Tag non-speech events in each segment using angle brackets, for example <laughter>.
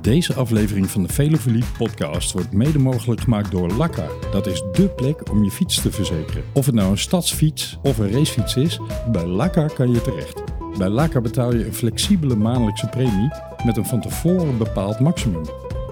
Deze aflevering van de Velofilie podcast wordt mede mogelijk gemaakt door Lakka. Dat is dé plek om je fiets te verzekeren. Of het nou een stadsfiets of een racefiets is, bij Lakka kan je terecht. Bij Lakka betaal je een flexibele maandelijkse premie met een van tevoren bepaald maximum.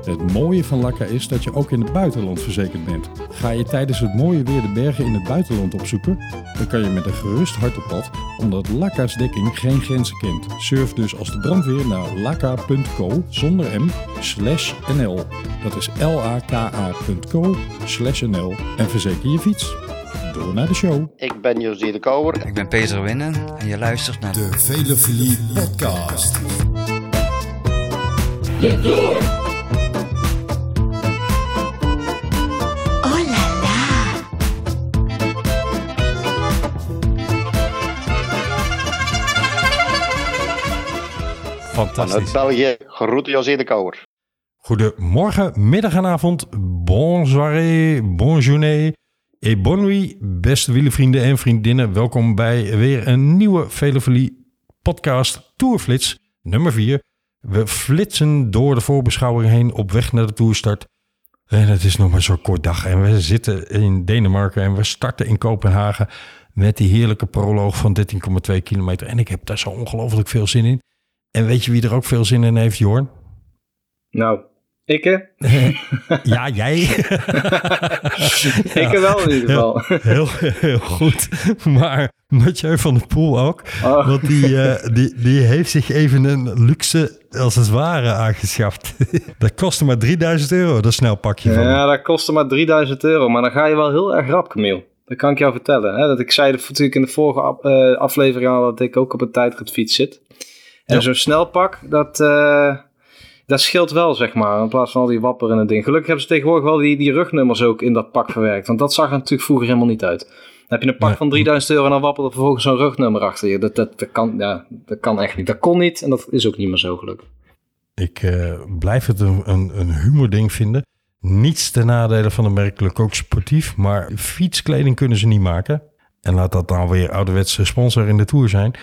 Het mooie van Lakka is dat je ook in het buitenland verzekerd bent. Ga je tijdens het mooie weer de bergen in het buitenland opzoeken, dan kan je met een gerust hart op pad, omdat Lakka's dekking geen grenzen kent. Surf dus als de brandweer naar lakka.co zonder m slash nl. Dat is laka.co slash nl en verzeker je fiets. Door naar de show. Ik ben Josie de Kouwer. Ik ben Peter Winnen en je luistert naar De Velofilie podcast. Oh Vanuit Fantastisch. België, groeten Josie de Kouwer. Goedemorgen, middag en avond, bon soirée, bon journée et bonne nuit, beste wielenvrienden en vriendinnen. Welkom bij weer een nieuwe Velofilie podcast Tourflits nummer 4. We flitsen door de voorbeschouwing heen op weg naar de toerstart. En het is nog maar zo'n kort dag en we zitten in Denemarken en we starten in Kopenhagen met die heerlijke proloog van 13,2 kilometer. En ik heb daar zo ongelooflijk veel zin in. En weet je wie er ook veel zin in heeft, Jorn? Nou, ik hè? <laughs> Ja, jij. <laughs> Ik wel in ieder geval. Heel, heel goed. Maar Mathieu van der Poel ook. Oh. Want die, eh, die, die heeft zich even een luxe, als het ware, aangeschaft. <laughs> Dat kostte maar 3000 euro, dat snelpakje van. Ja, dat kostte maar 3000 euro. Maar dan ga je wel heel erg rap, Camille. Dat kan ik jou vertellen. Hè? Dat ik zei natuurlijk in de vorige eh, aflevering al dat ik ook op een tijdritfiets zit. En Ja. zo'n snelpak, dat, eh, dat scheelt wel, zeg maar. In plaats van al die wapper en het ding. Gelukkig hebben ze tegenwoordig wel die, die rugnummers ook in dat pak verwerkt. Want dat zag er natuurlijk vroeger helemaal niet uit. Dan heb je een pak Nee. van 3000 euro en dan wappert er vervolgens zo'n rugnummer achter je. Dat, dat, dat, kan, ja, dat kan echt niet. Dat kon niet en dat is ook niet meer zo gelukkig. Ik eh, blijf het een, een, een humording vinden. Niets ten nadele van de merk Le Coq Sportief. Maar fietskleding kunnen ze niet maken. En laat dat dan weer ouderwetse sponsor in de Tour zijn.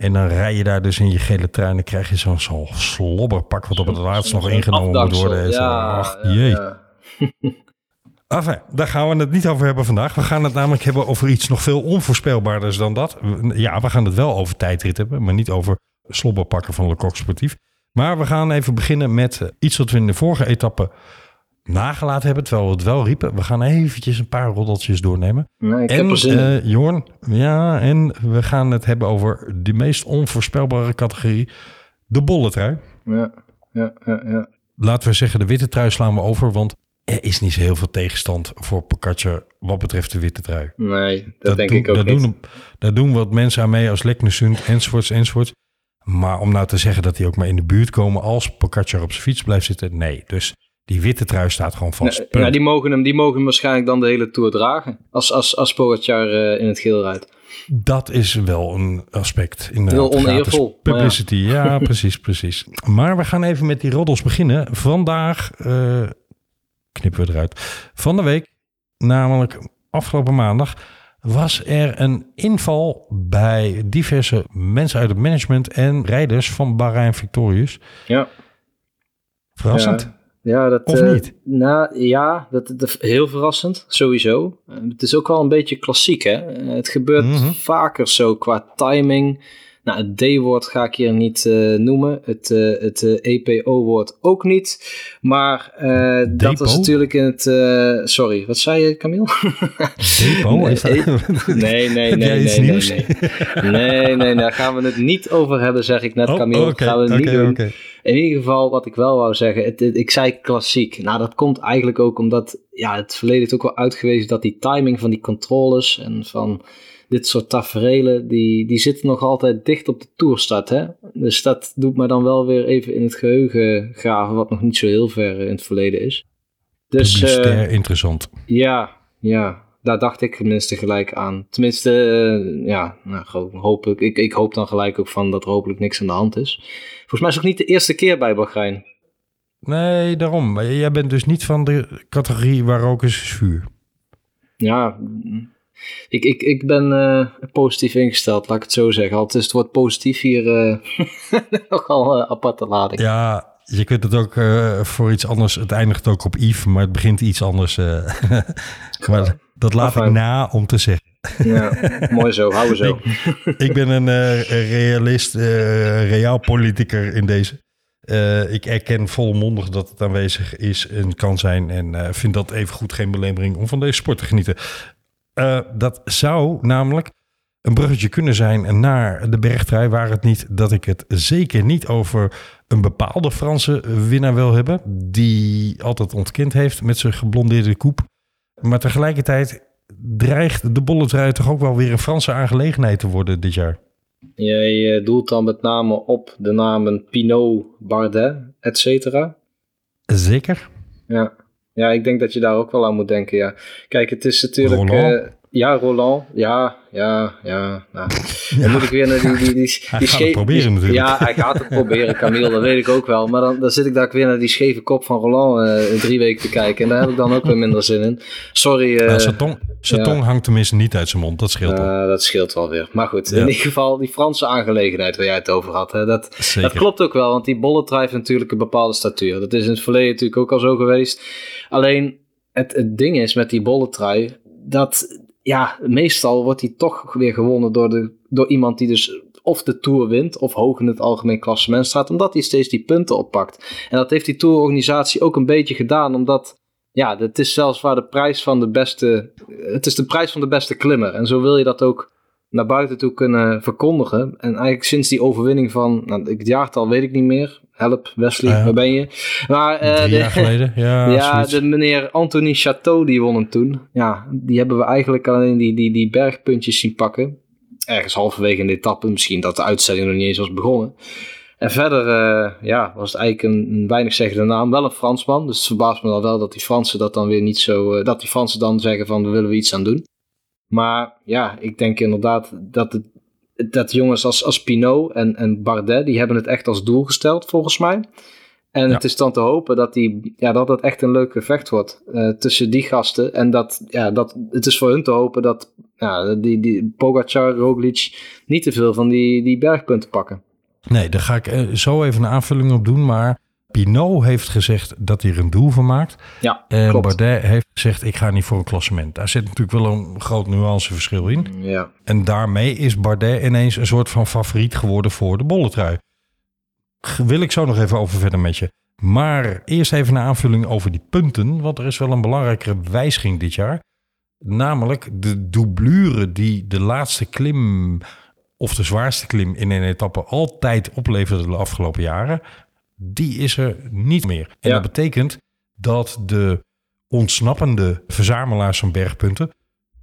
En dan rij je daar dus in je gele trui en dan krijg je zo'n slobberpak wat op het laatst nog ingenomen moet worden. Ja, Ach, jee. ja. <laughs> Enfin, daar gaan we het niet over hebben vandaag. We gaan het namelijk hebben over iets nog veel onvoorspelbaarders dan dat. Ja, we gaan het wel over tijdrit hebben, maar niet over slobberpakken van Le Coq Sportief. Maar we gaan even beginnen met eh, iets wat we in de vorige etappe nagelaten hebben, terwijl we het wel riepen. We gaan eventjes een paar roddeltjes doornemen. Nee, ik heb en er zin in. eh, Jorn, ja, en we gaan het hebben over de meest onvoorspelbare categorie, de bolle trui. Ja, ja, ja, ja. Laten we zeggen, de witte trui slaan we over, want er is niet zo heel veel tegenstand voor Pocaccia wat betreft de witte trui. Nee, dat, denk doen, ik ook dat niet. Doen, daar doen wat mensen aan mee als Leknesund, enzovoorts, enzovoorts. Maar om nou te zeggen dat die ook maar in de buurt komen als Pocaccia op zijn fiets blijft zitten, nee. Dus die witte trui staat gewoon vast. Nee, ja, die, mogen hem, die mogen hem waarschijnlijk dan de hele Tour dragen. Als, als, als Pogacar eh, in het geel rijdt. Dat is wel een aspect. Inderdaad. Heel oneervol, ja. Publicity, ja. <laughs> precies, precies. Maar we gaan even met die roddels beginnen. Vandaag eh, knippen we eruit. Van de week, namelijk afgelopen maandag, was er een inval bij diverse mensen uit het management en rijders van Bahrein Victorious. Ja. Verrassend. Ja. Ja, dat, Of eh? Nou, ja, dat, dat, heel verrassend, sowieso. Eh, het is ook wel een beetje klassiek, hè. Eh, het gebeurt Mhm. vaker zo qua timing. Nou, het D-woord ga ik hier niet noemen. Het, het EPO-woord ook niet. Maar dat is natuurlijk in het... sorry, wat zei je, Camille? Depo, <laughs> Nee, is dat? <laughs> Nee, nee, nee, nee, nee, nee. Nee, nee, daar gaan we het niet over hebben, zeg ik net, Oh, Camille. gaan we het niet doen. In ieder geval, wat ik wel wou zeggen, het, het- ik zei klassiek. Nou, dat komt eigenlijk ook omdat ja, het verleden heeft ook wel uitgewezen dat die timing van die controles en van dit soort taferelen, die, die zitten nog altijd dicht op de toerstart. Hè? Dus dat doet me dan wel weer even in het geheugen graven, wat nog niet zo heel ver in het verleden is. Dus eh, interessant. ja, ja, daar dacht ik tenminste gelijk aan. Tenminste, eh, ja, nou, hoop ik, ik, hoop dan gelijk ook van dat er hopelijk niks aan de hand is. Volgens mij is het ook niet de eerste keer bij Bahrein. Nee, daarom. Jij bent dus niet van de categorie waar ook is vuur. Ja, mm, ik, ik, ik ben eh, positief ingesteld, laat ik het zo zeggen. Al is het woord positief hier eh, <laughs> nogal aparte lading. Ja, je kunt het ook uh, voor iets anders. Het eindigt ook op Yves, maar het begint iets anders. Uh, <laughs> maar dat laat ik na om te zeggen. Ja, <laughs> mooi zo, hou we zo. ik, ik ben een uh, realist, realpolitiker in deze. ik erken volmondig dat het aanwezig is en kan zijn. En vind dat even goed geen belemmering om van deze sport te genieten. dat zou namelijk een bruggetje kunnen zijn naar de bergtrui. Waar het niet dat ik het zeker niet over een bepaalde Franse winnaar wil hebben. Die altijd ontkend heeft met zijn geblondeerde koep. Maar tegelijkertijd dreigt de bolletrui toch ook wel weer een Franse aangelegenheid te worden dit jaar. Jij eh, doelt dan met name op de namen Pinot, Bardet, et cetera? Zeker. Ja. ja, ik denk dat je daar ook wel aan moet denken. Ja. Kijk, het is natuurlijk... Uh, ja, Roland. Ja, ja, ja. Nou. Dan moet ik weer naar die... die, die, <laughs> hij die gaat het proberen natuurlijk. Ja, hij gaat het proberen, Camille. Dat weet ik ook wel. Maar dan, dan zit ik daar weer naar die scheve kop van Roland uh, in drie weken te kijken. En daar heb ik dan ook weer minder zin in. Sorry. Uh, zijn tong, zijn tong hangt tenminste niet uit zijn mond. Dat scheelt wel. dat scheelt wel weer. Maar goed, in ieder geval die Franse aangelegenheid waar jij het over had. Hè, dat, dat klopt ook wel. Want die bollet heeft natuurlijk een bepaalde statuur. Dat is in het verleden natuurlijk ook al zo geweest. Alleen... Het, het ding is met die bolletrui, dat ja, meestal wordt hij toch weer gewonnen door, de, door iemand die dus of de Tour wint of hoog in het algemeen klassement staat, omdat hij steeds die punten oppakt. En dat heeft die Tourorganisatie ook een beetje gedaan, omdat ja, het is zelfs waar de prijs van de beste, het is de prijs van de beste klimmer. En zo wil je dat ook naar buiten toe kunnen verkondigen. En eigenlijk sinds die overwinning van, nou, het jaartal weet ik niet meer, Help, Wesley, waar ben je? Maar, uh, Drie jaar geleden, <laughs> ja. ja, de meneer Anthony Chateau, die won hem toen. Ja, die hebben we eigenlijk alleen die, die, die bergpuntjes zien pakken. Ergens halverwege in de etappe, misschien dat de uitzending nog niet eens was begonnen. En verder uh, ja, was het eigenlijk een, een weinig zeggende naam. Wel een Fransman, dus het verbaast me dan wel dat die Fransen dat dan weer niet zo... Uh, dat die Fransen dan zeggen van, daar willen we iets aan doen. Maar ja, ik denk inderdaad dat het dat jongens als, als Pinot en, en Bardet, die hebben het echt als doel gesteld volgens mij. En het is dan te hopen dat, die, ja, dat het echt een leuk gevecht wordt uh, tussen die gasten. En dat, ja, dat, het is voor hun te hopen dat ja, die, die Pogacar, Roglic niet te veel van die, die bergpunten pakken. Nee, daar ga ik uh, zo even een aanvulling op doen. Maar Pinot heeft gezegd dat hij er een doel van maakt. Ja, en klopt. Bardet heeft gezegd, ik ga niet voor een klassement. Daar zit natuurlijk wel een groot nuanceverschil in. Ja. En daarmee is Bardet ineens een soort van favoriet geworden voor de bolletrui. Wil ik zo nog even over verder met je. Maar eerst even een aanvulling over die punten. Want er is wel een belangrijkere wijziging dit jaar. Namelijk de doublure die de laatste klim of de zwaarste klim in een etappe altijd opleverde de afgelopen jaren die is er niet meer. En dat betekent dat de ontsnappende verzamelaars van bergpunten,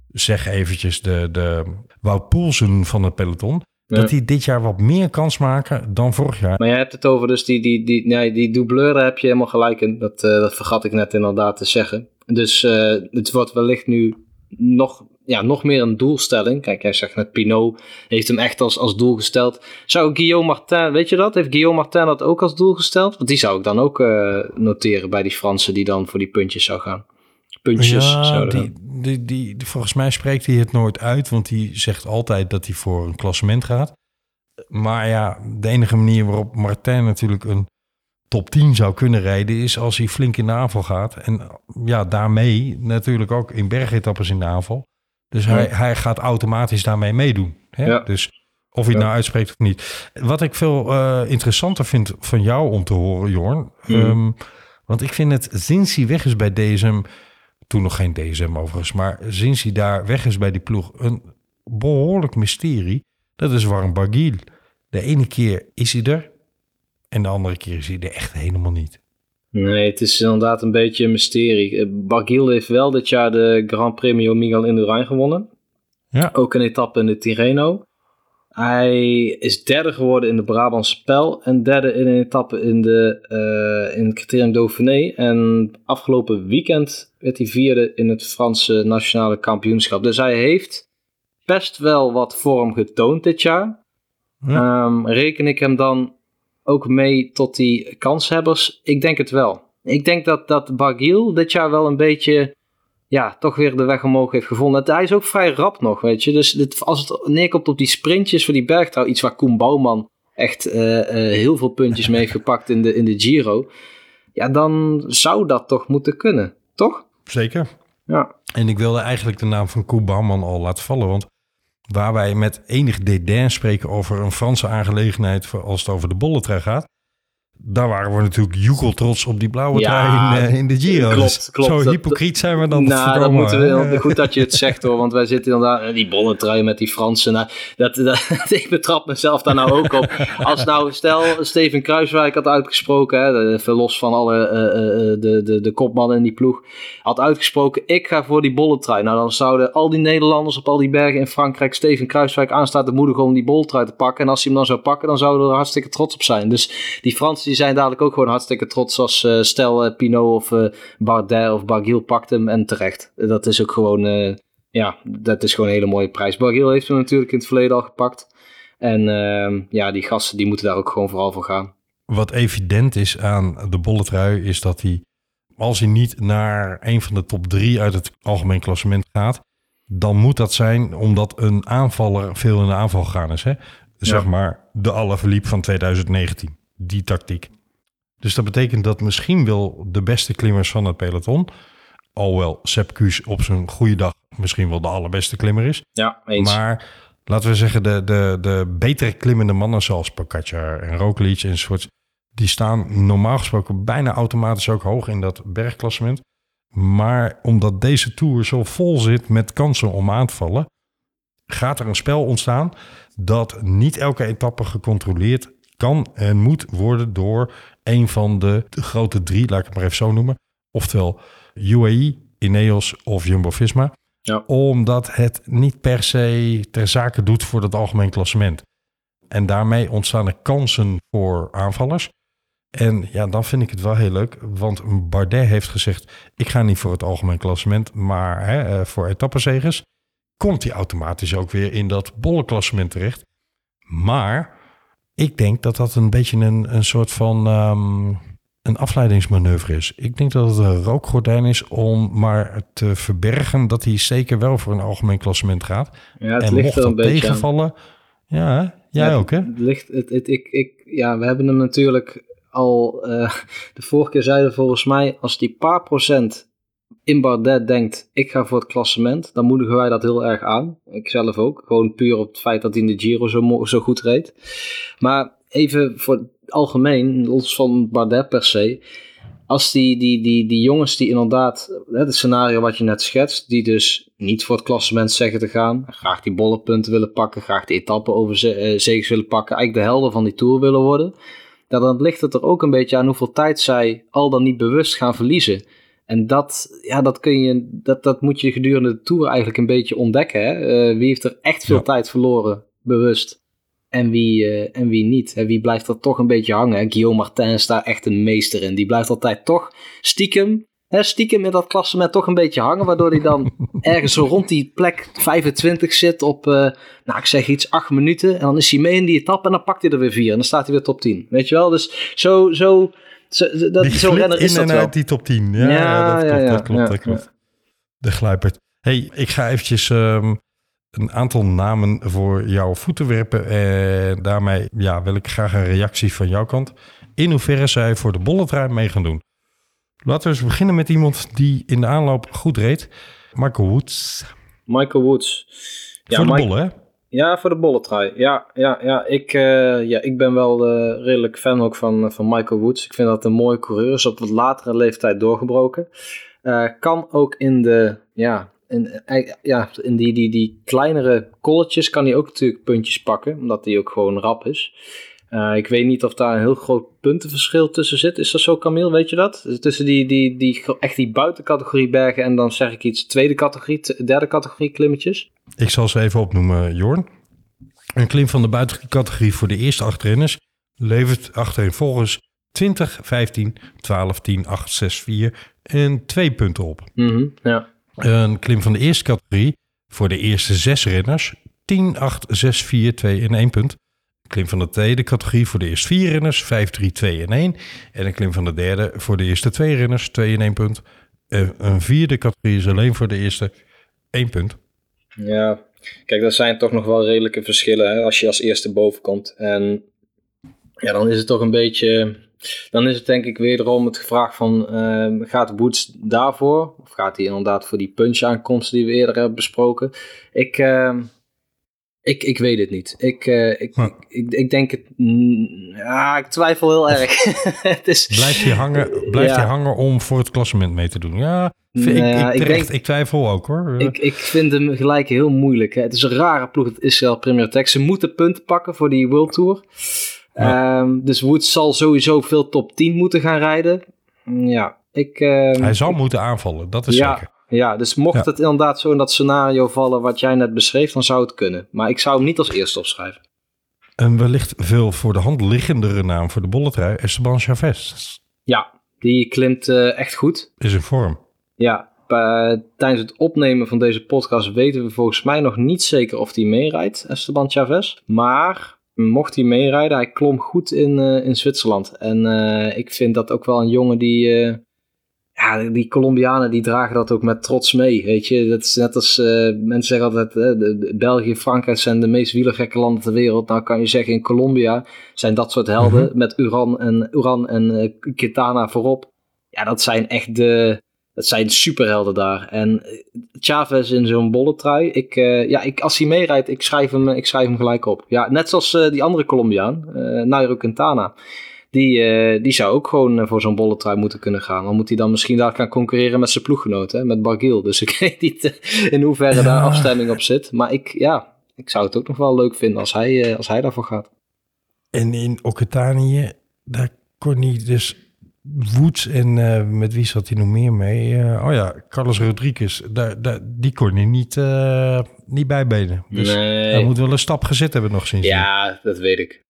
zeg eventjes de, de Wout Poelsen van het peloton, dat die dit jaar wat meer kans maken dan vorig jaar. Maar je hebt het over dus die, die, die, nee, die doubleuren heb je helemaal gelijk in. Dat, uh, dat vergat ik net inderdaad te zeggen. Dus uh, het wordt wellicht nu nog ja, nog meer een doelstelling. Kijk, jij zegt net Pinot heeft hem echt als, als doel gesteld. Zou Guillaume Martin, weet je dat? Heeft Guillaume Martin dat ook als doel gesteld? Want die zou ik dan ook uh, noteren bij die Fransen die dan voor die puntjes zou gaan. Puntjes. Ja, die, die, die, die, volgens mij spreekt hij het nooit uit, want hij zegt altijd dat hij voor een klassement gaat. Maar ja, de enige manier waarop Martin natuurlijk een top 10 zou kunnen rijden is als hij flink in de aanval gaat. En ja, daarmee natuurlijk ook in bergetappes in de aanval. Dus hij, hij gaat automatisch daarmee meedoen. Hè? Ja. Dus of hij het nou uitspreekt of niet. Wat ik veel uh, interessanter vind van jou om te horen, Jorn. Mm. Um, want ik vind het sinds hij weg is bij DSM, toen nog geen DSM overigens, maar sinds hij daar weg is bij die ploeg, een behoorlijk mysterie. Dat is Warren Barguil. De ene keer is hij er en de andere keer is hij er echt helemaal niet. Nee, het is inderdaad een beetje een mysterie. Eh, Barguil heeft wel dit jaar de Grand Premio Miguel Indurain gewonnen. Ja. Ook een etappe in de Tirreno. Hij is derde geworden in de Brabantse Pijl en derde in een etappe in, de, uh, in het criterium Dauphiné. En afgelopen weekend werd hij vierde in het Franse nationale kampioenschap. Dus hij heeft best wel wat vorm getoond dit jaar. Ja. Um, reken ik hem dan ook mee tot die kanshebbers? Ik denk het wel. Ik denk dat, dat Bargiel dit jaar wel een beetje, ja, toch weer de weg omhoog heeft gevonden. Hij is ook vrij rap nog, weet je. Dus dit, als het neerkomt op die sprintjes voor die bergtrouw, iets waar Koen Bouwman echt eh, eh, heel veel puntjes mee heeft <laughs> gepakt in de, in de Giro. Ja, dan zou dat toch moeten kunnen, toch? Zeker. Ja. En ik wilde eigenlijk de naam van Koen Bouwman al laten vallen. Want waar wij met enig dédain spreken over een Franse aangelegenheid... als het over de bolletrui gaat... daar waren we natuurlijk joegel trots op die blauwe Ja, trui in, eh, in de Giro. klopt, Dus klopt. Zo Dat- hypocriet zijn we dan nou, dat moeten we <laughs> goed dat je het zegt hoor, want wij zitten inderdaad eh, die bollentrui met die Fransen. Nou, dat, dat, <laughs> ik betrap mezelf daar nou ook op. Als nou, stel, Steven Kruiswijk had uitgesproken, hè, even los van alle eh, eh, de, de, de kopmannen in die ploeg, had uitgesproken, ik ga voor die bollentrui. Nou, dan zouden al die Nederlanders op al die bergen in Frankrijk Steven Kruiswijk aanstaan te moedigen om die bollentrui te pakken. En als hij hem dan zou pakken, dan zouden we er hartstikke trots op zijn. Dus die Fransen die zijn dadelijk ook gewoon hartstikke trots als eh, stel eh, Pinot of eh, Bardet of Barguil pakt hem en terecht. Dat is ook gewoon, ja, dat is gewoon een hele mooie prijs. Barguil heeft hem natuurlijk in het verleden al gepakt. En ehm, ja, die gasten die moeten daar ook gewoon vooral voor gaan. Wat evident is aan de bolletrui is dat hij, als hij niet naar een van de top drie uit het algemeen klassement gaat, dan moet dat zijn omdat een aanvaller veel in de aanval gegaan is. Hè? Zeg maar de Alaphilippe van 2019, die tactiek. Dus dat betekent dat misschien wel de beste klimmers van het peloton, alhoewel Sepp Kuss op zijn goede dag misschien wel de allerbeste klimmer is, Ja, eens. maar laten we zeggen, de, de, de betere klimmende mannen zoals Pogacar en Roglic enzovoort, die staan normaal gesproken bijna automatisch ook hoog in dat bergklassement. Maar omdat deze Tour zo vol zit met kansen om aan te vallen, gaat er een spel ontstaan dat niet elke etappe gecontroleerd kan en moet worden door een van de, de grote drie, laat ik het maar even zo noemen. Oftewel UAE, Ineos of Jumbo-Visma Ja. omdat het niet per se ter zake doet voor het algemeen klassement. En daarmee ontstaan er kansen voor aanvallers. En ja, dan vind ik het wel heel leuk, want Bardet heeft gezegd: ik ga niet voor het algemeen klassement, maar hè, eh, voor etappenzegers komt hij automatisch ook weer in dat bolle klassement terecht. Maar ik denk dat dat een beetje een, een soort van ehm, een afleidingsmanoeuvre is. Ik denk dat het een rookgordijn is om maar te verbergen dat hij zeker wel voor een algemeen klassement gaat. ja, het en ligt mocht er een dat beetje aan. tegenvallen, ja, jij Ja, ook hè? Het ligt, het, het, ik, ik, ja, we hebben hem natuurlijk al. eh, de vorige keer zeiden volgens mij. Als die paar procent in Bardet denkt. Ik ga voor het klassement. dan moedigen wij dat heel erg aan. Ik zelf ook. Gewoon puur op het feit dat hij in de Giro zo, zo goed reed. Maar even voor het algemeen. los van Bardet per se. Als die, die, die, die jongens die inderdaad, het scenario wat je net schetst, die dus niet voor het klassement zeggen te gaan, graag die bollenpunten willen pakken, graag de etappen over eh, zegens willen pakken, eigenlijk de helden van die Tour willen worden, dan ligt het er ook een beetje aan hoeveel tijd zij al dan niet bewust gaan verliezen. En dat, ja, dat, kun je, dat, dat moet je gedurende de Tour eigenlijk een beetje ontdekken. Hè? Eh, wie heeft er echt veel Ja. tijd verloren, bewust? En wie, eh, en wie niet. Hè? Wie blijft er toch een beetje hangen? Hè? Guillaume Martin is daar echt een meester in. Die blijft altijd toch stiekem, hè, stiekem in dat klassement toch een beetje hangen. Waardoor hij dan <laughs> ergens zo rond die plek 25 zit op, eh, nou ik zeg iets, 8 minuten. En dan is hij mee in die etappe en dan pakt hij er weer 4. En dan staat hij weer top 10. Weet je wel? Dus zo, zo, zo, zo- dat, zo'n glipt renner is in dat en wel. uit die top 10. Ja, Ja, ja, dat ja, klopt, ja, dat klopt, ja, dat klopt. De gluipert. hey, ik ga eventjes ehm, een aantal namen voor jouw voeten werpen. En daarmee ja, wil ik graag een reactie van jouw kant. In hoeverre zij voor de bolletrui mee gaan doen. Laten we eens beginnen met iemand die in de aanloop goed reed. Michael Woods. Michael Woods. voor de Mike- bollen, hè? Ja, voor de bolletrui. Ja, ja, ja. Ik, eh, ja, ik ben wel eh, redelijk fan ook van, van Michael Woods. Ik vind dat een mooie coureur. Is op wat latere leeftijd doorgebroken. Eh, kan ook in de, ja, in, eh, ja, in die, die, die kleinere kolletjes kan hij ook natuurlijk puntjes pakken. Omdat hij ook gewoon rap is. Eh, ik weet niet of daar een heel groot puntenverschil tussen zit. Is dat zo, Camille? Weet je dat? Tussen die, die, die, echt die buitencategorie bergen en dan zeg ik iets tweede categorie, derde categorie klimmetjes. Ik zal ze even opnoemen, Jorn. Een klim van de buitencategorie voor de eerste acht renners levert achtereenvolgens 20, 15, 12, 10, 8, 6, 4 en 2 punten op. Mhm, ja. Een klim van de eerste categorie voor de eerste zes renners 10, 8, 6, 4, 2 en 1 punt. Klim van de tweede categorie voor de eerste vier renners 5, 3, 2 en 1. En een klim van de derde voor de eerste twee renners 2 en 1 punt. En een vierde categorie is alleen voor de eerste 1 punt. Ja, kijk, dat zijn toch nog wel redelijke verschillen hè, als je als eerste boven komt. En Ja, dan is het toch een beetje. Dan is het denk ik wederom het gevraagd van. ehm, gaat Woods daarvoor? Of gaat hij inderdaad voor die punch-aankomsten die we eerder hebben besproken? Ik. ehm, ik, ik weet het niet. Ik, eh, ik, ik, ik, ik denk het. mm, Ja, ik twijfel heel erg. <laughs> het is, Blijft hij hangen, blijft Ja. hij hangen om voor het klassement mee te doen? Ja, vind ik, ja, ik, ik terecht, denk- ik twijfel ook hoor. Eh, Ik, ik vind hem gelijk heel moeilijk. Hè. Het is een rare ploeg, het Israël Premier Tech. Ze moeten punten pakken voor die World Tour. Ehm, dus Woods zal sowieso veel top 10 moeten gaan rijden. Ja, ik... ehm, hij zal moeten aanvallen, dat is ja, zeker. Ja, dus mocht het inderdaad zo in dat scenario vallen wat jij net beschreef, dan zou het kunnen. Maar ik zou hem niet als eerste opschrijven. Een wellicht veel voor de hand liggendere naam voor de bolletrui, Esteban Chavez, Ja, die klimt eh, echt goed. is in vorm. Ja, eh, tijdens het opnemen van deze podcast weten we volgens mij nog niet zeker of hij meerijdt, Esteban Chavez. Maar mocht hij meerijden, hij klom goed in, eh, in Zwitserland. En eh, ik vind dat ook wel een jongen die... eh, ja, die Colombianen die dragen dat ook met trots mee, weet je. Dat is net als eh, mensen zeggen altijd, eh, de, de- België, Frankrijk zijn de meest wielergekke landen ter wereld. Nou kan je zeggen, in Colombia zijn dat soort helden met Uran en, Uran en eh, Quintana voorop. Ja, dat zijn echt de, dat zijn superhelden daar. En eh, Chavez in zo'n bolle trui, ik, eh, ja, ik, als hij meerijdt, ik schrijf, hem, ik schrijf hem gelijk op. Ja, net zoals eh, die andere Colombiaan, eh Nairo Quintana. Die, eh, die zou ook gewoon eh, voor zo'n bolle trui moeten kunnen gaan. Dan moet hij dan misschien daar gaan concurreren met zijn ploeggenoot, hè, met Barguil. Dus <laughs> ik weet niet eh, in hoeverre daar <laughs> afstemming op zit. Maar ik, ja, ik zou het ook nog wel leuk vinden als hij, als hij daarvoor gaat. En in Occitanië, daar kon hij dus Woods en met wie zat hij nog meer mee? Oh ja, Carlos Rodriguez, daar, daar, die kon hij niet, eh, niet bijbenen. Dus Nee. hij moet wel een stap gezet hebben nog sinds. Ja, dat weet ik.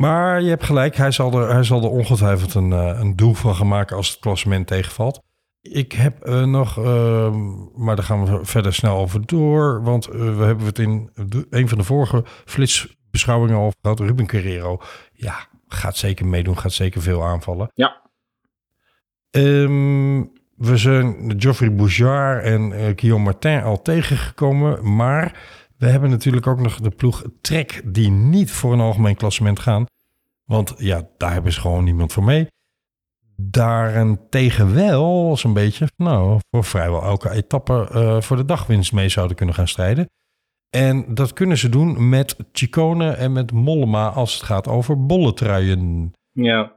Maar je hebt gelijk, hij zal er, hij zal er ongetwijfeld een, eh, een doel van gaan maken als het klassement tegenvalt. Ik heb eh, nog, eh, maar daar gaan we verder snel over door. Want eh, we hebben het in de- een van de vorige flitsbeschouwingen over gehad. Ruben Guerrero, ja, gaat zeker meedoen, gaat zeker veel aanvallen. Ja. Ehm, we zijn Geoffrey Bouchard en Guillaume Martin al tegengekomen. Maar we hebben natuurlijk ook nog de ploeg Trek die niet voor een algemeen klassement gaan. Want ja, daar hebben ze gewoon niemand voor mee. Daarentegen wel zo'n beetje, nou, voor vrijwel elke etappe eh, voor de dagwinst mee zouden kunnen gaan strijden. En dat kunnen ze doen met Chicone en met Mollema als het gaat over bolletruien. Ja,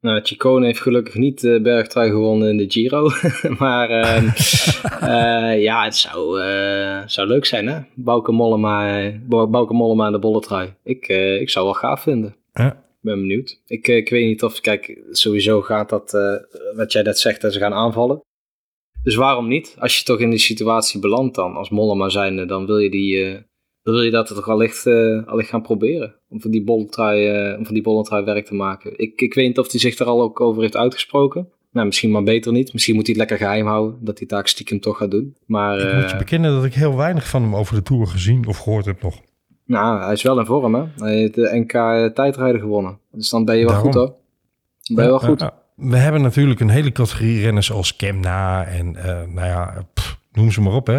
nou, Chicone heeft gelukkig niet de bergtrui gewonnen in de Giro. <laughs> maar ehm, <laughs> eh, ja, het zou, eh, zou leuk zijn, hè? Bauke Mollema, eh, Bauke Mollema en de bolletrui. Ik, eh, ik zou wel gaaf vinden. Ja. Ik ben benieuwd. Ik, eh, ik weet niet of, kijk, sowieso gaat dat, eh, wat jij net zegt, dat ze gaan aanvallen. Dus waarom niet? Als je toch in die situatie belandt dan, als Mollema zijnde, dan wil je die... eh, dan wil je dat toch allicht, eh allicht gaan proberen. Om van die bolletrui, eh, om van die bolletrui werk te maken. Ik, ik weet niet of hij zich er al ook over heeft uitgesproken. Nou, misschien maar beter niet. Misschien moet hij het lekker geheim houden. Dat hij daar stiekem toch gaat doen. Maar Ik moet je eh, bekennen dat ik heel weinig van hem over de Tour gezien of gehoord heb nog. nou, hij is wel in vorm hè. Hij heeft de NK tijdrijden gewonnen. Dus dan ben je wel Daarom. goed hoor. Dan ben je wel goed. We hebben natuurlijk een hele categorie renners als Kemna en eh, nou ja, pff, noem ze maar op hè.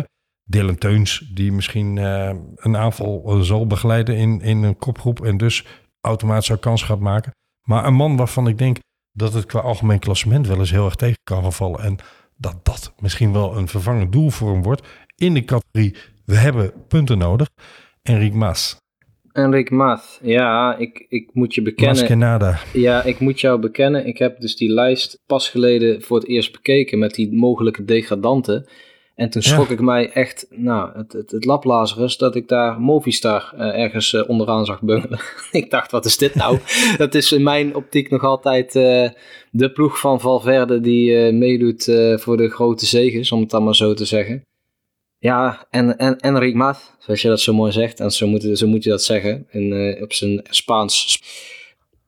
Dylan Teuns, die misschien eh, een aanval eh, zal begeleiden in, in een kopgroep en dus automatisch zou kans gaat maken. Maar een man waarvan ik denk dat het qua algemeen klassement wel eens heel erg tegen kan gaan vallen. En dat dat misschien wel een vervangend doel voor hem wordt in de categorie we hebben punten nodig. Enric Maas, Enric Maat. Ja, ik, ik moet je bekennen. Ja, ik moet jou bekennen. Ik heb dus die lijst pas geleden voor het eerst bekeken met die mogelijke degradanten. En toen Ja. schrok ik mij echt, nou, het, het, het laplazerus dat ik daar Movistar eh, ergens eh, onderaan zag bungelen. <laughs> ik dacht, wat is dit nou? <laughs> dat is in mijn optiek nog altijd eh, de ploeg van Valverde die meedoet voor de grote zegens, om het dan maar zo te zeggen. Ja, en, en Mat, zoals je dat zo mooi zegt, en zo moet, zo moet je dat zeggen in, op zijn Spaans.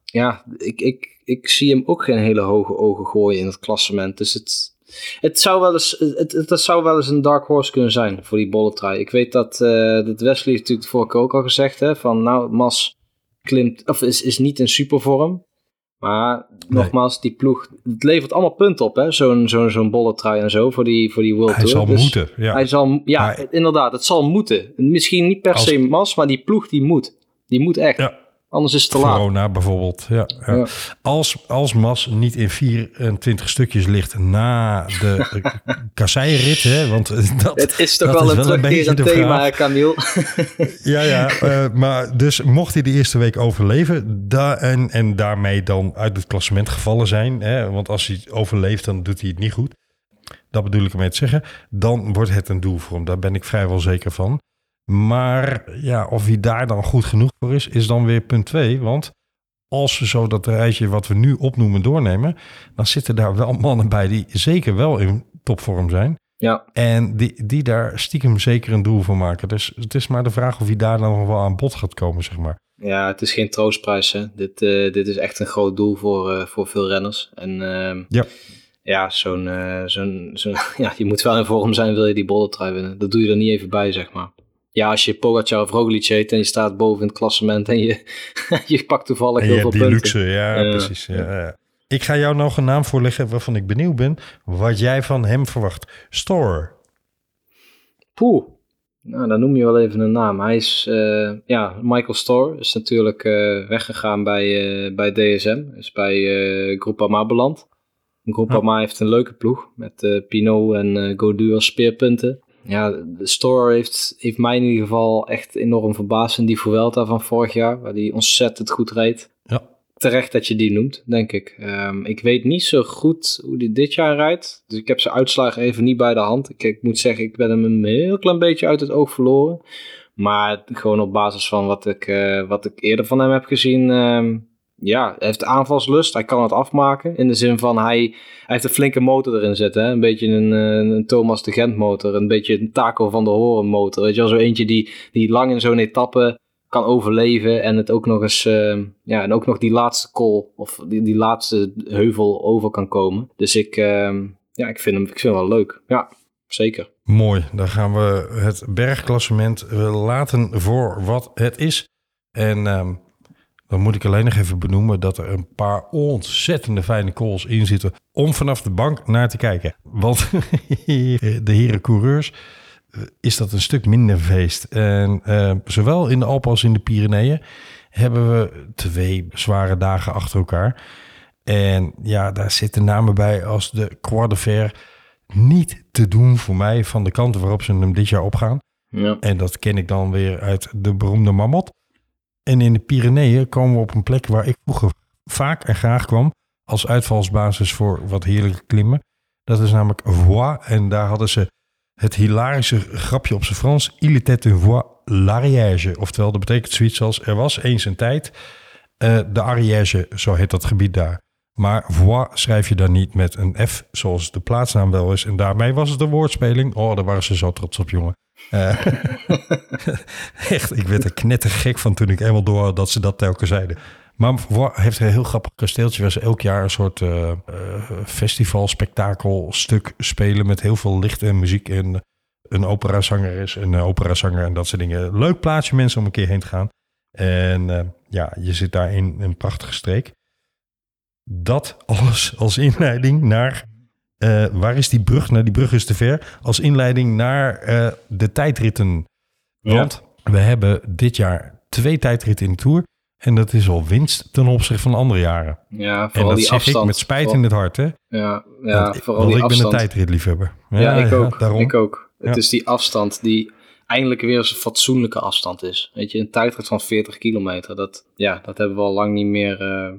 Ja, ik, ik, ik zie hem ook geen hele hoge ogen gooien in het klassement. Dus het, het, zou wel eens, het, het, het zou wel eens een dark horse kunnen zijn voor die bolletrui. Ik weet dat, eh dat Wesley heeft natuurlijk vorige keer ook al gezegd, hè, van nou, Mas klimt, of is, is niet in supervorm. Maar nogmaals, die ploeg, het levert allemaal punten op, hè, zo'n zo'n zo'n bolletrui en zo, voor die, voor die World Hij Tour. zal Dus- moeten. Ja. hij zal, ja, Maar- inderdaad, het zal moeten. Misschien niet per Als- se Mas, maar die ploeg die moet. Die moet echt. Ja. Anders is het te laat. Corona bijvoorbeeld. Ja, ja. Ja. Als, als Mas niet in 24 stukjes ligt na de <laughs> kasseirit, hè, want <laughs> dat, Het is toch dat wel is een wel een terugkerend thema, Camille. <laughs> Ja, ja. eh, maar dus mocht hij de eerste week overleven da en, en daarmee dan uit het klassement gevallen zijn, hè, want als hij overleeft, dan doet hij het niet goed. Dat bedoel ik ermee te zeggen. Dan wordt het een doel voor hem. Daar ben ik vrijwel zeker van. Maar ja, of hij daar dan goed genoeg voor is, is dan weer punt twee. Want als we zo dat rijtje wat we nu opnoemen doornemen, dan zitten daar wel mannen bij die zeker wel in topvorm zijn. Ja, En die, die daar stiekem zeker een doel voor maken. Dus het is maar de vraag of hij daar dan nog wel aan bod gaat komen, zeg maar. ja het is geen troostprijs. Hè. Dit, eh, dit is echt een groot doel voor, eh, voor veel renners. En ehm, Ja. ja, zo'n, eh, zo'n, zo'n, <laughs> ja, je moet wel in vorm zijn, wil je die bolletrui winnen. Dat doe je er niet even bij, zeg maar. Ja, als je Pogacar of Roglic heet en je staat boven in het klassement en je, <laughs> je pakt toevallig En heel veel die punten. luxe, ja, Ja. precies. Ja. Ik ga jou nog een naam voorleggen waarvan ik benieuwd ben wat jij van hem verwacht. Store. Poeh. Nou, dan noem je wel even een naam. Hij is, eh, ja, Michael Storr is natuurlijk eh, weggegaan bij, eh, bij DSM. Is bij eh Groupama beland. Groupama heeft een leuke ploeg met Pinot en Godu als speerpunten. Ja, de Storr heeft, heeft mij in ieder geval echt enorm verbaasd in die Vuelta van vorig jaar, waar hij ontzettend goed reed. Ja. Terecht dat je die noemt, denk ik. Ehm, ik weet niet zo goed hoe die dit jaar rijdt. Dus ik heb zijn uitslagen even niet bij de hand. Ik, ik moet zeggen, ik ben hem een heel klein beetje uit het oog verloren. Maar gewoon op basis van wat ik, eh, wat ik eerder van hem heb gezien. ehm, ja, heeft aanvalslust. Hij kan het afmaken. In de zin van hij, heeft een flinke motor erin zitten. Hè? Een beetje een, eh, een Thomas de Gent motor. Een beetje een Taco van de Horen motor. Weet je wel, zo eentje die, die lang in zo'n etappe kan overleven en het ook nog eens, eh, ja, en ook nog die laatste call of die, die laatste heuvel over kan komen. Dus ik, eh, ja, ik vind hem, ik vind hem wel leuk. Ja, zeker. Mooi, dan gaan we het bergklassement laten voor wat het is. En ehm, dan moet ik alleen nog even benoemen dat er een paar ontzettende fijne calls in zitten om vanaf de bank naar te kijken. Want <laughs> de heren coureurs eh, is dat een stuk minder feest. En eh, zowel in de Alpen als in de Pyreneeën hebben we twee zware dagen achter elkaar. En ja, daar zitten namen bij als de Croix de Fer niet te doen voor mij van de kanten waarop ze hem dit jaar opgaan. Ja. En dat ken ik dan weer uit de beroemde Mammoth. En in de Pyreneeën komen we op een plek waar ik vroeger vaak en graag kwam als uitvalsbasis voor wat heerlijke klimmen. Dat is namelijk Voix. En daar hadden ze het hilarische grapje op zijn Frans. Il était une voix l'Ariège. Oftewel, dat betekent zoiets als er was eens een tijd. eh, de Ariège, zo heet dat gebied daar. Maar Voix schrijf je dan niet met een F, zoals de plaatsnaam wel is. En daarmee was het een woordspeling. Oh, daar waren ze zo trots op, jongen. Eh, <laughs> echt, ik werd er knettergek van toen ik eenmaal door dat ze dat telkens zeiden. Maar heeft een heel grappig kasteeltje waar ze elk jaar een soort eh eh, festival, stuk spelen met heel veel licht en muziek en een operazanger is een operazanger en dat soort dingen. Leuk plaatsje mensen om een keer heen te gaan. En ja, je zit daar in een prachtige streek. Dat alles als inleiding naar eh, waar is die brug? Nou, die brug is te ver. Als inleiding naar eh, de tijdritten. Want we hebben dit jaar twee tijdritten in de Tour. En dat is al winst ten opzichte van andere jaren. Ja, En vooral dat die zeg afstand. ik met spijt in het hart, hè? Ja, ja want, vooral want die ik ben een tijdritliefhebber. Ja, ik ook. daarom. Ik ook. Het Ja. is die afstand die eindelijk weer eens een fatsoenlijke afstand is. Weet je, een tijdrit van 40 kilometer, dat, ja, dat hebben we al lang niet meer, eh,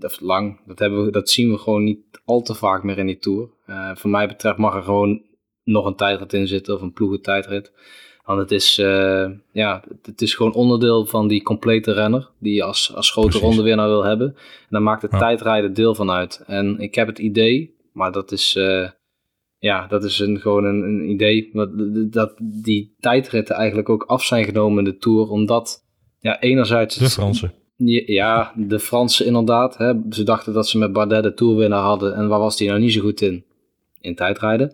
of lang, dat, hebben we, dat zien we gewoon niet al te vaak meer in die Tour. Eh voor mij betreft mag er gewoon nog een tijdrit in zitten of een ploegentijdrit. Want het is, eh, ja, het- is gewoon onderdeel van die complete renner die je als, als grote Precies. rondewinnaar wil hebben. En daar maakt het Ja. tijdrijden deel van uit. En ik heb het idee, maar dat is, eh, ja, dat is een, gewoon een, een idee, dat, dat die tijdritten eigenlijk ook af zijn genomen in de Tour, omdat, ja, enerzijds... De Fransen. Ja, de Fransen inderdaad. Hè. Ze dachten dat ze met Bardet de Tourwinnaar hadden. En waar was die nou niet zo goed in? In tijdrijden.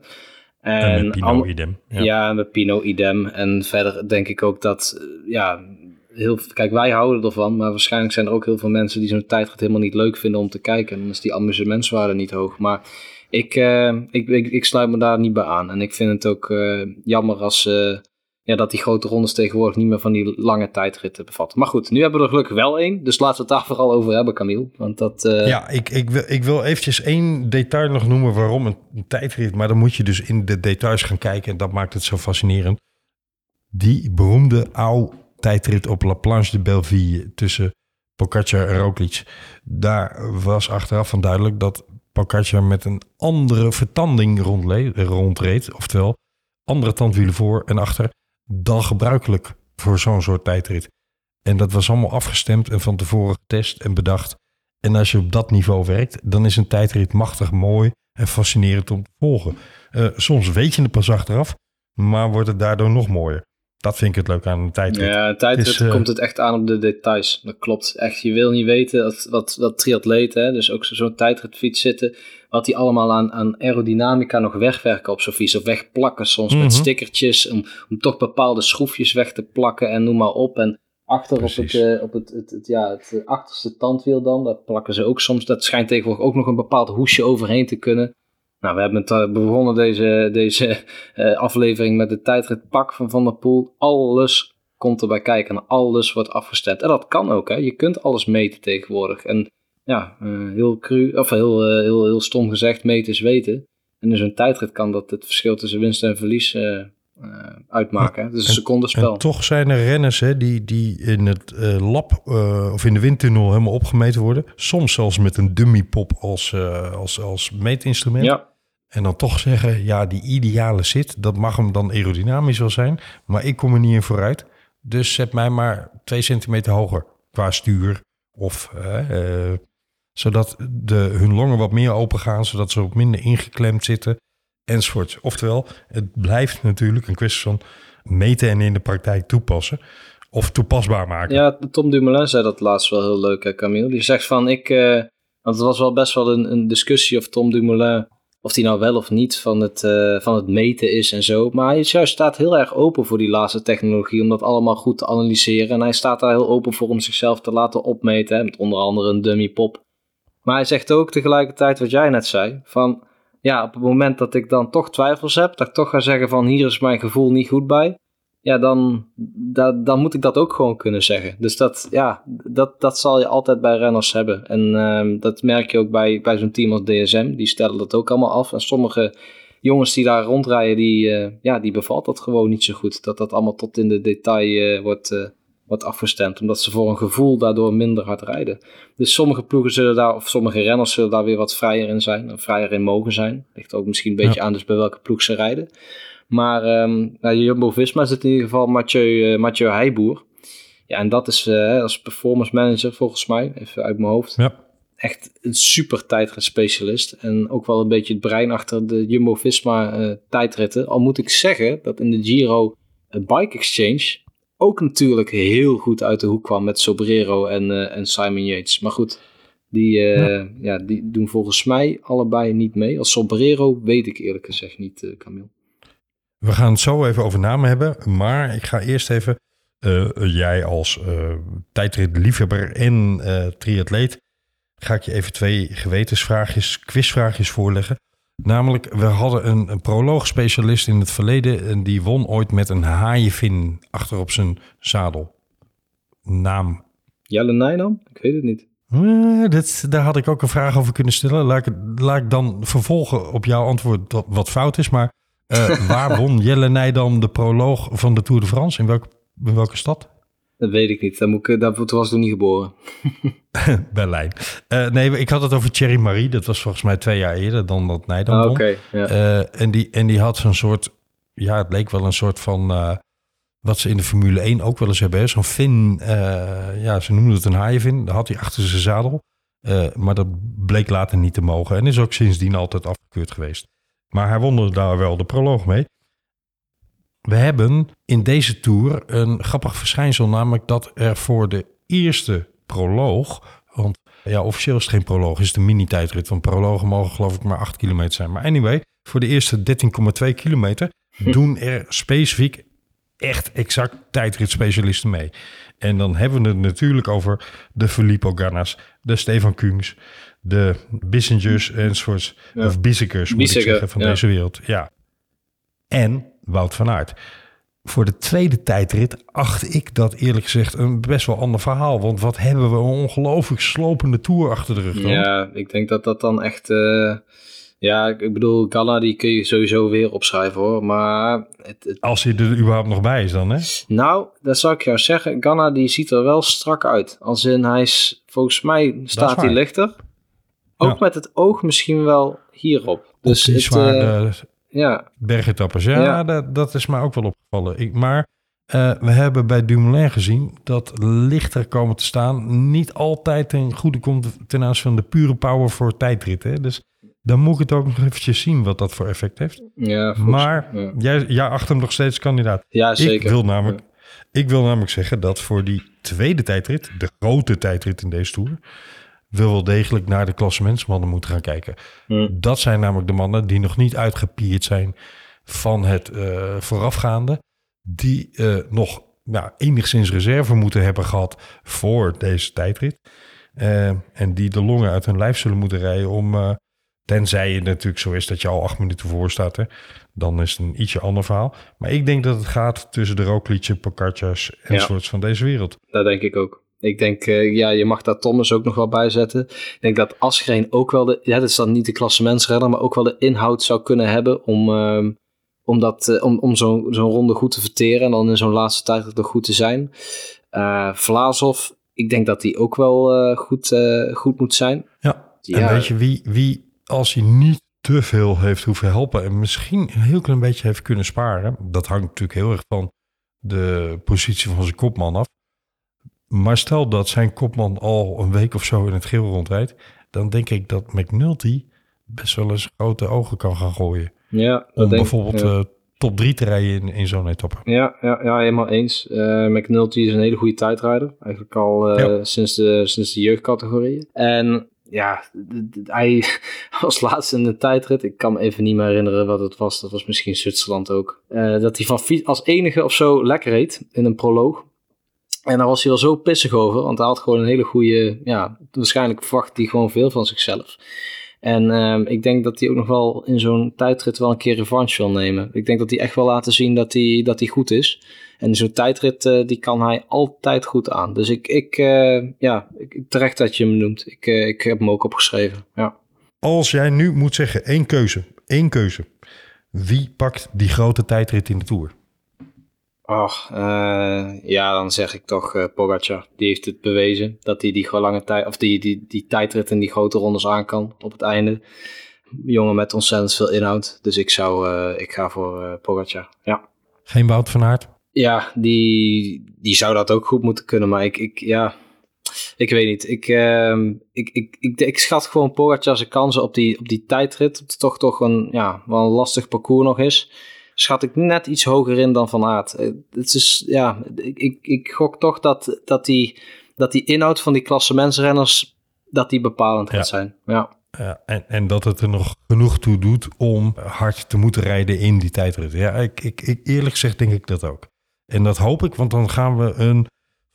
En, En, met Pinot an- idem. ja. Ja. met Pino idem. En verder denk ik ook dat, eh, ja, heel, kijk, wij houden ervan, maar waarschijnlijk zijn er ook heel veel mensen die zo'n tijdrit helemaal niet leuk vinden om te kijken. En dan is die amusementswaarde niet hoog. Maar ik, eh, ik, ik, ik sluit me daar niet bij aan. En ik vind het ook eh, jammer als, eh, ja, dat die grote rondes tegenwoordig niet meer van die lange tijdritten bevatten. Maar goed, nu hebben we er gelukkig wel één. Dus laten we het daar <laughs> vooral over hebben, Camille. Want dat, uh... Ja, ik, ik, wil, ik wil eventjes één detail nog noemen waarom een, tijdrit. Maar dan moet je dus in de details gaan kijken. En dat maakt het zo fascinerend. Die beroemde oude tijdrit op La Planche de Belleville tussen Pogacar en Roglic. Daar was achteraf van duidelijk dat Pogacar met een andere vertanding rondreed. Oftewel, andere tandwielen voor en achter dan gebruikelijk voor zo'n soort tijdrit. En dat was allemaal afgestemd en van tevoren getest en bedacht. En als je op dat niveau werkt, dan is een tijdrit machtig mooi en fascinerend om te volgen. Uh, soms weet je het pas achteraf, maar wordt het daardoor nog mooier. Dat vind ik het leuk aan een tijdrit. Ja, een tijdrit is, uh, komt het echt aan op de details. Dat klopt. Echt, je wil niet weten wat, wat, wat triatleten, dus ook zo'n tijdritfiets zitten, wat die allemaal aan, aan aerodynamica nog wegwerken op zo'n fiets. Of wegplakken soms met mhm. stickertjes, om, om toch bepaalde schroefjes weg te plakken en noem maar op. En achter op, het, uh, op het, het, het, ja, het achterste tandwiel dan, daar plakken ze ook soms. Dat schijnt tegenwoordig ook nog een bepaald hoesje overheen te kunnen. Nou, we hebben het, uh, begonnen deze, deze uh, aflevering met de tijdrit pak van Van der Poel. Alles komt erbij kijken en alles wordt afgestemd. En dat kan ook, hè. Je kunt alles meten tegenwoordig. En ja, uh, heel cru, of heel, heel, heel stom gezegd, meten is weten. En in zo'n tijdrit kan dat het verschil tussen winst en verlies uitmaken. Het is een secondenspel. En toch zijn er renners hè, die, die in het lab of in de windtunnel helemaal opgemeten worden. Soms zelfs met een dummypop als, als, als meetinstrument. Ja. En dan toch zeggen, ja, die ideale zit, dat mag hem dan aerodynamisch wel zijn. Maar ik kom er niet in vooruit. Dus zet mij maar twee centimeter hoger qua stuur. Of zodat de, hun longen wat meer open gaan, zodat ze wat minder ingeklemd zitten. Enzovoort. Oftewel, het blijft natuurlijk een kwestie van meten en in de praktijk toepassen. Of toepasbaar maken. Ja, Tom Dumoulin zei dat laatst wel heel leuk, hè, Camille. Die zegt van, ik... Uh, want het was wel best wel een, een discussie of Tom Dumoulin of die nou wel of niet van het, uh, van het meten is en zo. Maar hij juist staat heel erg open voor die laatste technologie om dat allemaal goed te analyseren. En hij staat daar heel open voor om zichzelf te laten opmeten, met onder andere een dummy pop. Maar hij zegt ook tegelijkertijd wat jij net zei, van ja, op het moment dat ik dan toch twijfels heb, dat ik toch ga zeggen van hier is mijn gevoel niet goed bij, ja, dan, dan moet ik dat ook gewoon kunnen zeggen. Dus dat, ja, dat, dat zal je altijd bij renners hebben. En uh, dat merk je ook bij, bij zo'n team als DSM. Die stellen dat ook allemaal af. En sommige jongens die daar rondrijden, die, uh, ja, die bevalt dat gewoon niet zo goed. Dat dat allemaal tot in de detail uh, wordt, uh, wordt afgestemd. Omdat ze voor een gevoel daardoor minder hard rijden. Dus sommige ploegen zullen daar, of sommige renners zullen daar weer wat vrijer in zijn. En vrijer in mogen zijn. Ligt ook misschien een beetje aan dus bij welke ploeg ze rijden. Maar um, nou, Jumbo-Visma zit in ieder geval Mathieu, uh, Mathieu Heijboer. Ja, en dat is uh, als performance manager volgens mij, even uit mijn hoofd. Ja. Echt een super specialist En ook wel een beetje het brein achter de Jumbo-Visma uh, tijdritten. Al moet ik zeggen dat in de Giro Bike Exchange ook natuurlijk heel goed uit de hoek kwam met Sobrero en, en Simon Yates. Maar goed, die, ja. ja. die doen volgens mij allebei niet mee. Als Sobrero weet ik eerlijk gezegd niet, Camille. We gaan het zo even over namen hebben. Maar ik ga eerst even, jij als tijdritliefhebber en triatleet, ga ik je even twee gewetensvraagjes, quizvraagjes voorleggen. Namelijk, we hadden een, een proloogspecialist in het verleden en die won ooit met een haaienvin achter op zijn zadel. Naam? Jelle Nijnam? Ik weet het niet. Uh, daar had ik ook een vraag over kunnen stellen. Laat ik, laat ik dan vervolgen op jouw antwoord wat, wat fout is. Maar uh, <laughs> waar won Jelle Nijdam de proloog van de Tour de France? In, welk, in welke stad? Dat weet ik niet. Daar, moet ik, daar was ik nog niet geboren. <laughs> Berlijn. Uh, nee, ik had het over Thierry Marie. Dat was volgens mij twee jaar eerder dan dat Nijdam ah, Oké. ja. uh, en, die, en die had zo'n soort... Ja, het leek wel een soort van... wat ze in de Formule 1 ook wel eens hebben. Zo'n fin... ja, ze noemden het een haaienvin. Dat had hij achter zijn zadel. maar dat bleek later niet te mogen. En is ook sindsdien altijd afgekeurd geweest. Maar hij won daar wel de proloog mee. We hebben in deze tour een grappig verschijnsel, namelijk dat er voor de eerste proloog, want ja, officieel is het geen proloog, is het een mini-tijdrit, want prologen mogen geloof ik maar 8 kilometer zijn. Maar anyway, voor de eerste 13,2 kilometer hm. doen er specifiek echt exact tijdritspecialisten mee. En dan hebben we het natuurlijk over de Filippo Gannas, de Stefan Kungs, de Bissingers enzovoorts. Ja. Of Bissekers moet ik zeggen, van deze wereld. Ja. En Wout van Aert. voor de tweede tijdrit acht ik dat eerlijk gezegd een best wel ander verhaal. Want wat hebben we een ongelooflijk slopende tour achter de rug dan? Ja, ik denk dat dat dan echt... eh, ja, ik bedoel, Ghana die kun je sowieso weer opschrijven hoor. Maar het, het- Als hij er überhaupt nog bij is dan, hè? nou, dat zou ik jou zeggen. Ghana die ziet er wel strak uit. Als in, hij is, volgens mij staat hij lichter. Ook Ja. met het oog misschien wel hierop. Dus die het, zware ja, bergetappes. Ja, Ja. Dat, dat is mij ook wel opgevallen. Ik, maar eh, we hebben bij Dumoulin gezien dat lichter komen te staan niet altijd ten goede komt ten aanzien van de pure power voor tijdritten. Dus dan moet ik het ook nog eventjes zien wat dat voor effect heeft. ja, volgens- Maar ja. jij, jij achter hem nog steeds kandidaat. ja, zeker. Ik wil, namelijk, ik wil namelijk zeggen dat voor die tweede tijdrit, de grote tijdrit in deze Tour, wel degelijk naar de klassementsmannen moeten gaan kijken. Hm. Dat zijn namelijk de mannen die nog niet uitgepierd zijn van het eh, voorafgaande. Die eh, nog nou, enigszins reserve moeten hebben gehad voor deze tijdrit. Eh, en die de longen uit hun lijf zullen moeten rijden om... tenzij het natuurlijk zo is dat je al acht minuten voor staat. Hè, dan is het een ietsje ander verhaal. Maar ik denk dat het gaat tussen de Roglic, Pogacar's en Ja. soorts van deze wereld. Dat denk ik ook. Ik denk, eh, ja, je mag daar Thomas ook nog wel bij zetten. Ik denk dat Asgreen ook wel de, ja, dat is dan niet de klassementsrenner, maar ook wel de inhoud zou kunnen hebben om, ehm, om, dat, eh, om, om zo'n zo'n ronde goed te verteren en dan in zo'n laatste tijd nog goed te zijn. Eh Vlaasov, ik denk dat die ook wel eh, goed, eh, goed moet zijn. Ja, en weet je wie, wie, als hij niet te veel heeft hoeven helpen en misschien een heel klein beetje heeft kunnen sparen, dat hangt natuurlijk heel erg van de positie van zijn kopman af. Maar stel dat zijn kopman al een week of zo in het geel rondrijdt, dan denk ik dat McNulty best wel eens grote ogen kan gaan gooien. Ja, Om denk- bijvoorbeeld ja. eh, top 3 te rijden in, in zo'n etappe. Ja, ja, ja, helemaal eens. Eh McNulty is een hele goede tijdrijder. Eigenlijk al eh, Ja. sinds, de, sinds de jeugdcategorieën. En ja, hij <laughs> was laatst in de tijdrit. Ik kan me even niet meer herinneren wat het was. Dat was misschien Zwitserland ook. Dat hij van fiets als enige of zo lekker reed in een proloog. En daar was hij wel zo pissig over. Want hij had gewoon een hele goede... Ja, waarschijnlijk verwacht hij gewoon veel van zichzelf. En ehm, ik denk dat hij ook nog wel in zo'n tijdrit wel een keer revanche wil nemen. Ik denk dat hij echt wil laten zien dat hij, dat hij goed is. En zo'n tijdrit, eh, die kan hij altijd goed aan. Dus ik, ik eh, ja, terecht dat je hem noemt. Ik, eh, ik heb hem ook opgeschreven. Ja. Als jij nu moet zeggen één keuze, één keuze. Wie pakt die grote tijdrit in de Tour? Ach, eh, ja, dan zeg ik toch eh Pogacar. Die heeft het bewezen dat hij die lange tijd, of die, die, die tijdrit en die grote rondes aan kan op het einde. Jongen met ontzettend veel inhoud. Dus ik zou, eh, ik ga voor eh Pogacar. Ja. Geen Wout van Aert? Ja, die, die zou dat ook goed moeten kunnen. Maar ik, ik ja, ik weet niet. Ik, ehm, ik, ik, ik, ik schat gewoon Pogacar zijn kansen op die, op die tijdrit. Het toch toch een, ja, wel een lastig parcours nog is. Schat ik net iets hoger in dan Van Aert. Eh, Het is, ja, ik, ik, ik gok toch dat, dat, die, dat die inhoud van die klassementsrenners, dat die bepalend gaat Ja. zijn. Ja. Ja, en, en dat het er nog genoeg toe doet om hard te moeten rijden in die tijdrit. Ja, ik, ik, ik, eerlijk gezegd denk ik dat ook. En dat hoop ik, want dan gaan we een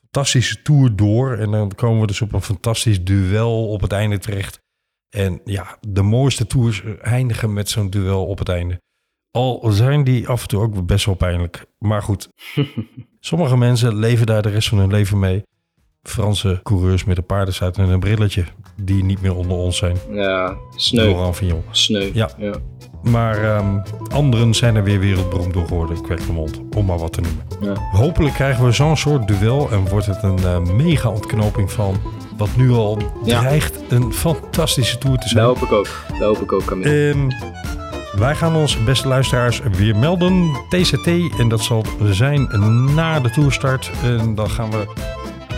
fantastische tour door. En dan komen we dus op een fantastisch duel op het einde terecht. En ja, de mooiste tours eindigen met zo'n duel op het einde. Al zijn die af en toe ook best wel pijnlijk. Maar goed, <laughs> sommige mensen leven daar de rest van hun leven mee. Franse coureurs met een paardenstuit en een brilletje die niet meer onder ons zijn. Ja, sneu. Laurent Fignon. Sneu. Ja. ja. Maar ehm, anderen zijn er weer wereldberoemd door geworden, Kweklemond, om maar wat te noemen. Ja. Hopelijk krijgen we zo'n soort duel en wordt het een eh, mega ontknoping van wat nu al Ja. dreigt een fantastische tour te zijn. Dat hoop ik ook. Dat hoop ik ook, Camille. Ehm, wij gaan onze beste luisteraars weer melden. TCT. En dat zal zijn na de toerstart. En dan gaan we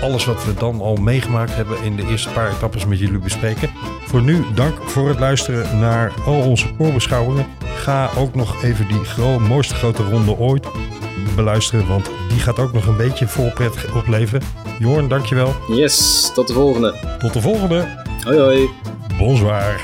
alles wat we dan al meegemaakt hebben in de eerste paar etappes met jullie bespreken. Voor nu dank voor het luisteren naar al onze voorbeschouwingen. Ga ook nog even die gro- mooiste grote ronde ooit beluisteren. Want die gaat ook nog een beetje voorpret opleveren. Jorn, dankjewel. Yes, tot de volgende. Tot de volgende. Hoi hoi. Bonsoir.